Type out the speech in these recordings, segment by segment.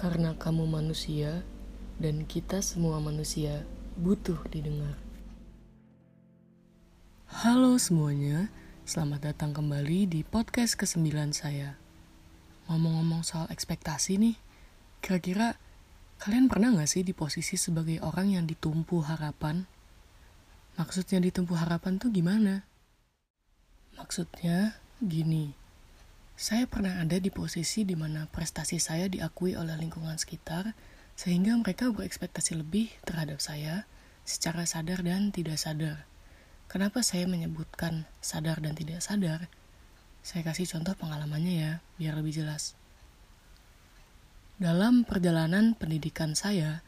Karena kamu manusia dan kita semua manusia butuh didengar. Halo semuanya, selamat datang kembali di podcast ke-9 saya. Ngomong-ngomong soal ekspektasi nih, kira-kira kalian pernah gak sih di posisi sebagai orang yang ditumpu harapan? Maksudnya ditumpu harapan tuh gimana? Maksudnya gini, saya pernah ada di posisi di mana prestasi saya diakui oleh lingkungan sekitar, sehingga mereka berekspektasi lebih terhadap saya secara sadar dan tidak sadar. Kenapa saya menyebutkan sadar dan tidak sadar? Saya kasih contoh pengalamannya ya, biar lebih jelas. Dalam perjalanan pendidikan saya,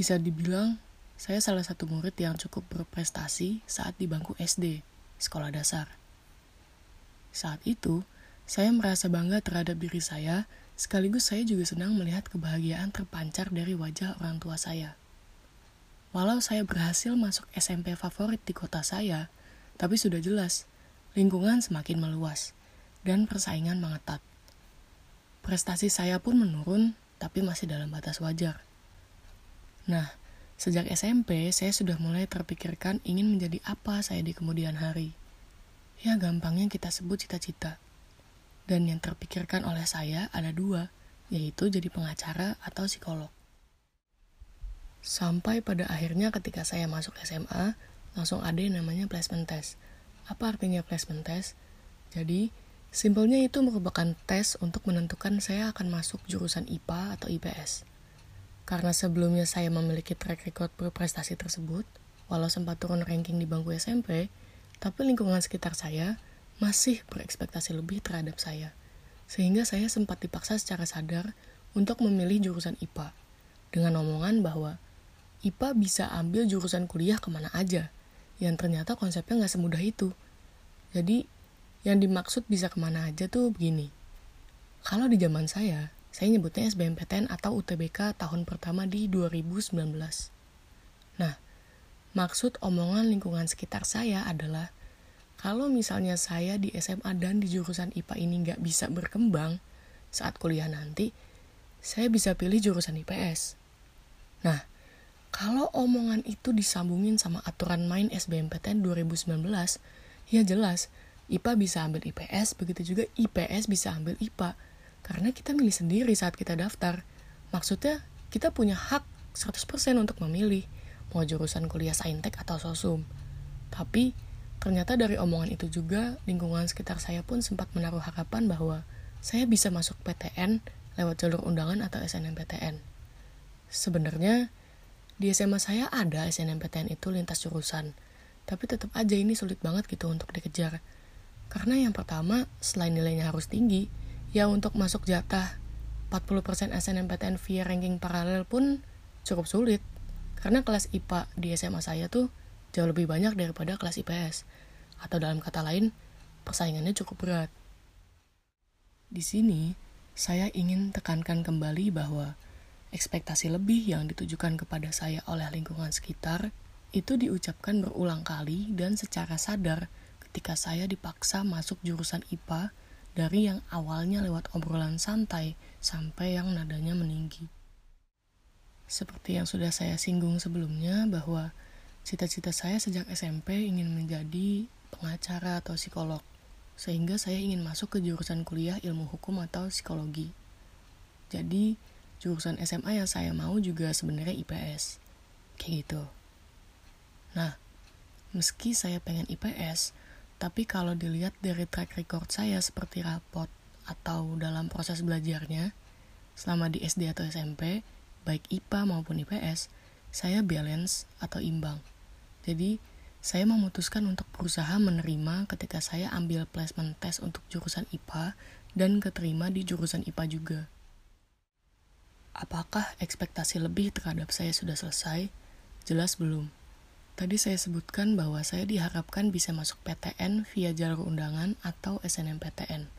bisa dibilang saya salah satu murid yang cukup berprestasi saat di bangku SD, sekolah dasar. Saat itu, saya merasa bangga terhadap diri saya, sekaligus saya juga senang melihat kebahagiaan terpancar dari wajah orang tua saya. Walau saya berhasil masuk SMP favorit di kota saya, tapi sudah jelas, lingkungan semakin meluas, dan persaingan mengetat. Prestasi saya pun menurun, tapi masih dalam batas wajar. Nah, sejak SMP, saya sudah mulai terpikirkan ingin menjadi apa saya di kemudian hari. Ya, gampangnya kita sebut cita-cita. Dan yang terpikirkan oleh saya ada dua, yaitu jadi pengacara atau psikolog. Sampai pada akhirnya ketika saya masuk SMA, langsung ada yang namanya placement test. Apa artinya placement test? Jadi, simpelnya itu merupakan tes untuk menentukan saya akan masuk jurusan IPA atau IPS. Karena sebelumnya saya memiliki track record berprestasi tersebut, walau sempat turun ranking di bangku SMP, tapi lingkungan sekitar saya masih berekspektasi lebih terhadap saya. Sehingga saya sempat dipaksa secara sadar untuk memilih jurusan IPA. Dengan omongan bahwa IPA bisa ambil jurusan kuliah ke mana aja. Yang ternyata konsepnya nggak semudah itu. Jadi, yang dimaksud bisa ke mana aja tuh begini. Kalau di zaman saya, saya nyebutnya SBMPTN atau UTBK tahun pertama di 2019. Nah, maksud omongan lingkungan sekitar saya adalah kalau misalnya saya di SMA dan di jurusan IPA ini nggak bisa berkembang saat kuliah nanti, saya bisa pilih jurusan IPS. Nah, kalau omongan itu disambungin sama aturan main SBMPTN 2019, ya jelas IPA bisa ambil IPS, begitu juga IPS bisa ambil IPA. Karena kita milih sendiri saat kita daftar. Maksudnya, kita punya hak 100% untuk memilih mau jurusan kuliah saintek atau sosum. Tapi, Ternyata dari omongan itu juga, lingkungan sekitar saya pun sempat menaruh harapan bahwa saya bisa masuk PTN lewat jalur undangan atau SNMPTN. Sebenarnya, di SMA saya ada SNMPTN itu lintas jurusan, tapi tetap aja ini sulit banget gitu untuk dikejar. Karena yang pertama, selain nilainya harus tinggi, ya untuk masuk jatah 40% SNMPTN via ranking paralel pun cukup sulit. Karena kelas IPA di SMA saya tuh jauh lebih banyak daripada kelas IPS. Atau dalam kata lain, persaingannya cukup berat. Di sini, saya ingin tekankan kembali bahwa ekspektasi lebih yang ditujukan kepada saya oleh lingkungan sekitar itu diucapkan berulang kali dan secara sadar ketika saya dipaksa masuk jurusan IPA dari yang awalnya lewat obrolan santai sampai yang nadanya meninggi. Seperti yang sudah saya singgung sebelumnya bahwa Cita-cita saya sejak SMP ingin menjadi pengacara atau psikolog, sehingga saya ingin masuk ke jurusan kuliah ilmu hukum atau psikologi. Jadi, jurusan SMA yang saya mau juga sebenarnya IPS. Kayak gitu. Nah, meski saya pengen IPS, tapi kalau dilihat dari track record saya seperti rapot atau dalam proses belajarnya, selama di SD atau SMP, baik IPA maupun IPS, saya balance atau imbang. Jadi, saya memutuskan untuk berusaha menerima ketika saya ambil placement test untuk jurusan IPA dan keterima di jurusan IPA juga. Apakah ekspektasi lebih terhadap saya sudah selesai? Jelas belum. Tadi saya sebutkan bahwa saya diharapkan bisa masuk PTN via jalur undangan atau SNMPTN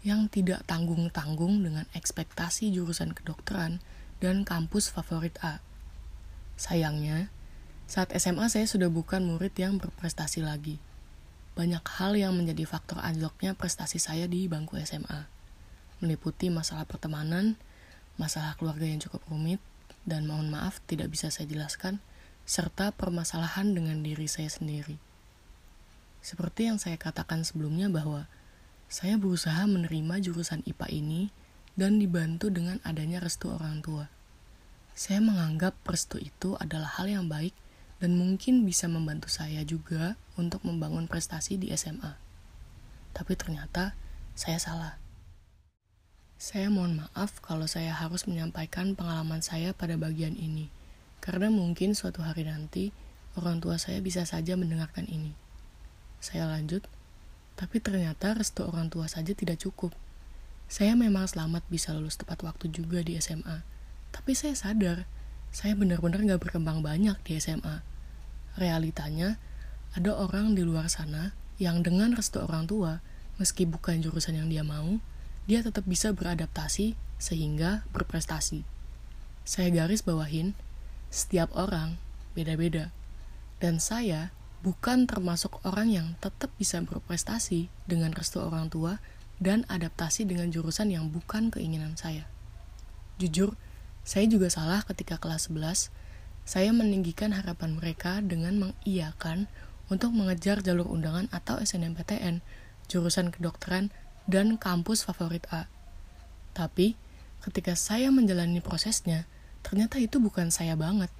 yang tidak tanggung-tanggung dengan ekspektasi jurusan kedokteran dan kampus favorit A. Sayangnya, saat SMA saya sudah bukan murid yang berprestasi lagi. Banyak hal yang menjadi faktor anjloknya prestasi saya di bangku SMA. Meliputi masalah pertemanan, masalah keluarga yang cukup rumit, dan mohon maaf tidak bisa saya jelaskan, serta permasalahan dengan diri saya sendiri. Seperti yang saya katakan sebelumnya bahwa saya berusaha menerima jurusan IPA ini dan dibantu dengan adanya restu orang tua. Saya menganggap restu itu adalah hal yang baik dan mungkin bisa membantu saya juga untuk membangun prestasi di SMA. Tapi ternyata saya salah. Saya mohon maaf kalau saya harus menyampaikan pengalaman saya pada bagian ini, karena mungkin suatu hari nanti orang tua saya bisa saja mendengarkan ini. Saya lanjut, tapi ternyata restu orang tua saja tidak cukup. Saya memang selamat bisa lulus tepat waktu juga di SMA, tapi saya sadar, saya benar-benar gak berkembang banyak di SMA. Realitanya, ada orang di luar sana yang dengan restu orang tua, meski bukan jurusan yang dia mau, dia tetap bisa beradaptasi sehingga berprestasi. Saya garis bawahin, setiap orang beda-beda. Dan saya bukan termasuk orang yang tetap bisa berprestasi dengan restu orang tua dan adaptasi dengan jurusan yang bukan keinginan saya. Jujur, saya juga salah ketika kelas 11, saya meninggikan harapan mereka dengan mengiyakan untuk mengejar jalur undangan atau SNMPTN, jurusan kedokteran dan kampus favorit A. Tapi, ketika saya menjalani prosesnya, ternyata itu bukan saya banget.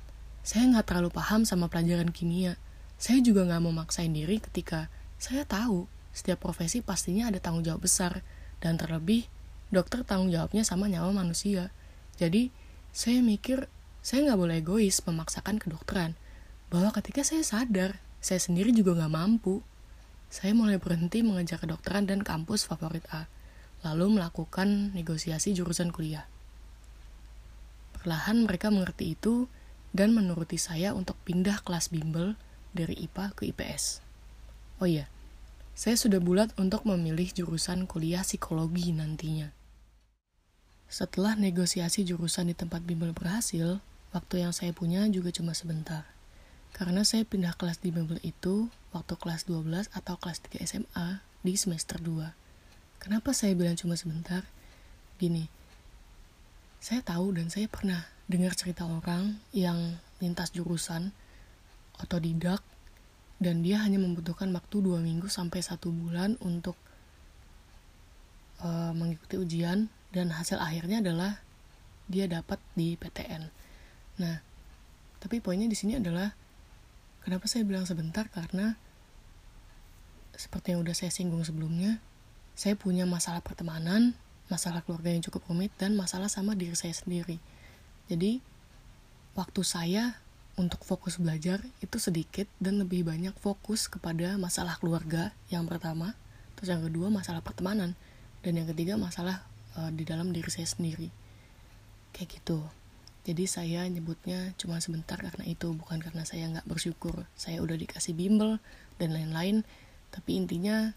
Saya nggak terlalu paham sama pelajaran kimia. Saya juga nggak mau maksain diri ketika saya tahu setiap profesi pastinya ada tanggung jawab besar, dan terlebih dokter tanggung jawabnya sama nyawa manusia. Jadi, saya mikir saya nggak boleh egois memaksakan kedokteran, bahwa ketika saya sadar, saya sendiri juga nggak mampu saya mulai berhenti mengejar kedokteran dan kampus favorit A, lalu melakukan negosiasi jurusan kuliah. Perlahan mereka mengerti itu dan menuruti saya untuk pindah kelas bimbel dari IPA ke IPS. Oh iya, saya sudah bulat untuk memilih jurusan kuliah psikologi nantinya. Setelah negosiasi jurusan di tempat bimbel berhasil, waktu yang saya punya juga cuma sebentar. Karena saya pindah kelas di bimbel itu waktu kelas 12 atau kelas 3 SMA di semester 2. Kenapa saya bilang cuma sebentar? Gini, saya tahu dan saya pernah dengar cerita orang yang lintas jurusan otodidak dan dia hanya membutuhkan waktu dua minggu sampai satu bulan untuk uh, mengikuti ujian dan hasil akhirnya adalah dia dapat di PTN. Nah, tapi poinnya di sini adalah Kenapa saya bilang sebentar? Karena seperti yang udah saya singgung sebelumnya, saya punya masalah pertemanan, masalah keluarga yang cukup rumit, dan masalah sama diri saya sendiri. Jadi, waktu saya untuk fokus belajar itu sedikit dan lebih banyak fokus kepada masalah keluarga yang pertama, terus yang kedua masalah pertemanan, dan yang ketiga masalah uh, di dalam diri saya sendiri. Kayak gitu. Jadi saya nyebutnya cuma sebentar karena itu, bukan karena saya nggak bersyukur. Saya udah dikasih bimbel dan lain-lain, tapi intinya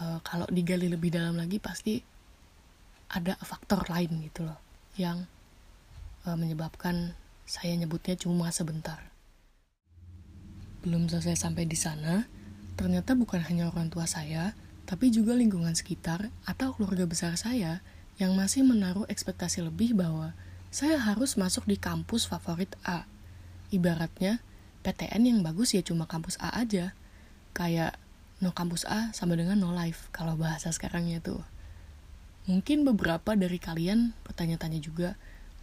uh, kalau digali lebih dalam lagi pasti ada faktor lain gitu loh yang uh, menyebabkan saya nyebutnya cuma sebentar. Belum selesai sampai di sana, ternyata bukan hanya orang tua saya, tapi juga lingkungan sekitar atau keluarga besar saya yang masih menaruh ekspektasi lebih bahwa saya harus masuk di kampus favorit A. Ibaratnya, PTN yang bagus ya cuma kampus A aja. Kayak no kampus A sama dengan no life kalau bahasa sekarangnya tuh. Mungkin beberapa dari kalian bertanya-tanya juga,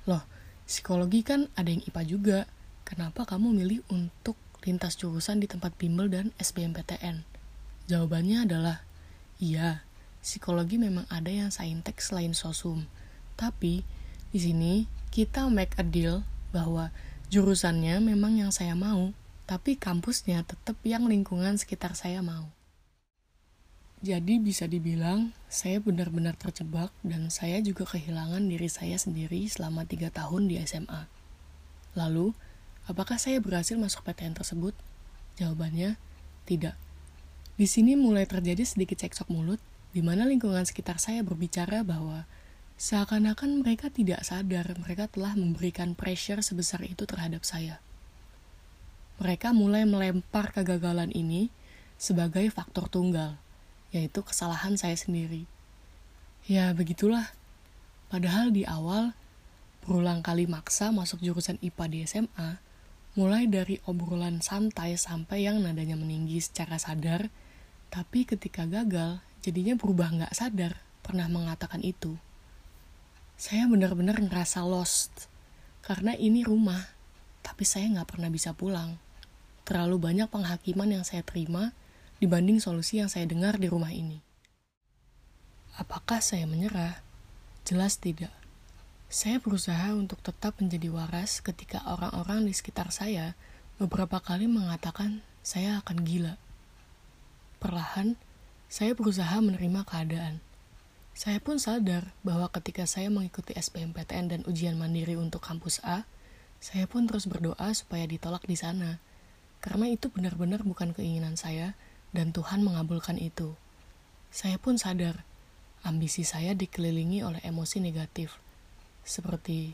loh psikologi kan ada yang IPA juga, kenapa kamu milih untuk lintas jurusan di tempat bimbel dan SBMPTN? Jawabannya adalah, iya, psikologi memang ada yang saintek selain sosum, tapi di sini kita make a deal bahwa jurusannya memang yang saya mau, tapi kampusnya tetap yang lingkungan sekitar saya mau. Jadi bisa dibilang saya benar-benar terjebak dan saya juga kehilangan diri saya sendiri selama tiga tahun di SMA. Lalu, apakah saya berhasil masuk PTN tersebut? Jawabannya, tidak. Di sini mulai terjadi sedikit cekcok mulut, di mana lingkungan sekitar saya berbicara bahwa Seakan-akan mereka tidak sadar mereka telah memberikan pressure sebesar itu terhadap saya. Mereka mulai melempar kegagalan ini sebagai faktor tunggal, yaitu kesalahan saya sendiri. Ya, begitulah. Padahal di awal, berulang kali maksa masuk jurusan IPA di SMA, mulai dari obrolan santai sampai yang nadanya meninggi secara sadar, tapi ketika gagal, jadinya berubah nggak sadar, pernah mengatakan itu. Saya benar-benar ngerasa lost, karena ini rumah, tapi saya nggak pernah bisa pulang. Terlalu banyak penghakiman yang saya terima dibanding solusi yang saya dengar di rumah ini. Apakah saya menyerah? Jelas tidak. Saya berusaha untuk tetap menjadi waras ketika orang-orang di sekitar saya beberapa kali mengatakan saya akan gila. Perlahan, saya berusaha menerima keadaan. Saya pun sadar bahwa ketika saya mengikuti SBMPTN dan ujian mandiri untuk kampus A, saya pun terus berdoa supaya ditolak di sana. Karena itu benar-benar bukan keinginan saya dan Tuhan mengabulkan itu. Saya pun sadar, ambisi saya dikelilingi oleh emosi negatif seperti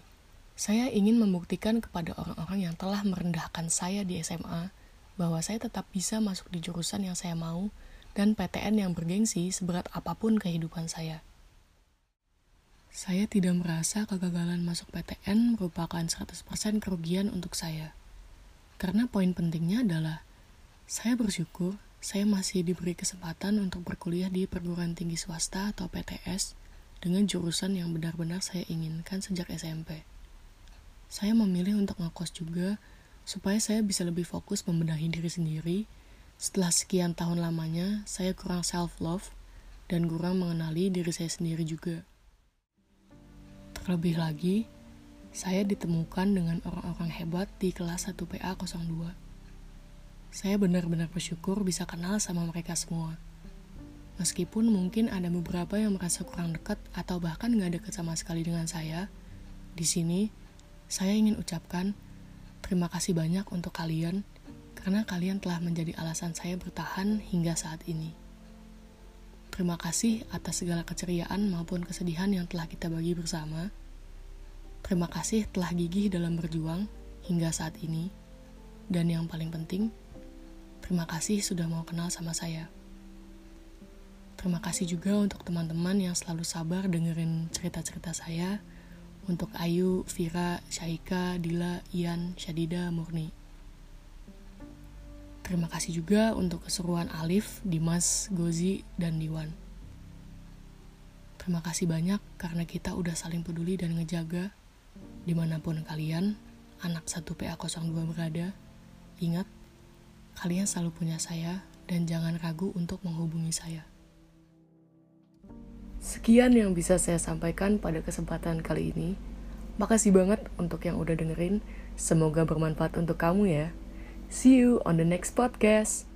saya ingin membuktikan kepada orang-orang yang telah merendahkan saya di SMA bahwa saya tetap bisa masuk di jurusan yang saya mau dan PTN yang bergengsi seberat apa pun kehidupan saya. Saya tidak merasa kegagalan masuk PTN merupakan 100% kerugian untuk saya. Karena poin pentingnya adalah saya bersyukur saya masih diberi kesempatan untuk berkuliah di perguruan tinggi swasta atau PTS dengan jurusan yang benar-benar saya inginkan sejak SMP. Saya memilih untuk ngekos juga supaya saya bisa lebih fokus membenahi diri sendiri. Setelah sekian tahun lamanya, saya kurang self-love dan kurang mengenali diri saya sendiri juga. Terlebih lagi, saya ditemukan dengan orang-orang hebat di kelas 1 PA 02. Saya benar-benar bersyukur bisa kenal sama mereka semua. Meskipun mungkin ada beberapa yang merasa kurang dekat atau bahkan nggak dekat sama sekali dengan saya, di sini saya ingin ucapkan terima kasih banyak untuk kalian karena kalian telah menjadi alasan saya bertahan hingga saat ini. Terima kasih atas segala keceriaan maupun kesedihan yang telah kita bagi bersama. Terima kasih telah gigih dalam berjuang hingga saat ini. Dan yang paling penting, terima kasih sudah mau kenal sama saya. Terima kasih juga untuk teman-teman yang selalu sabar dengerin cerita-cerita saya. Untuk Ayu, Vira, Syaika, Dila, Ian, Syadida, Murni. Terima kasih juga untuk keseruan Alif, Dimas, Gozi, dan Diwan. Terima kasih banyak karena kita udah saling peduli dan ngejaga di mana pun kalian, anak 1 PA02 berada. Ingat, kalian selalu punya saya dan jangan ragu untuk menghubungi saya. Sekian yang bisa saya sampaikan pada kesempatan kali ini. Makasih banget untuk yang udah dengerin. Semoga bermanfaat untuk kamu ya. See you on the next podcast.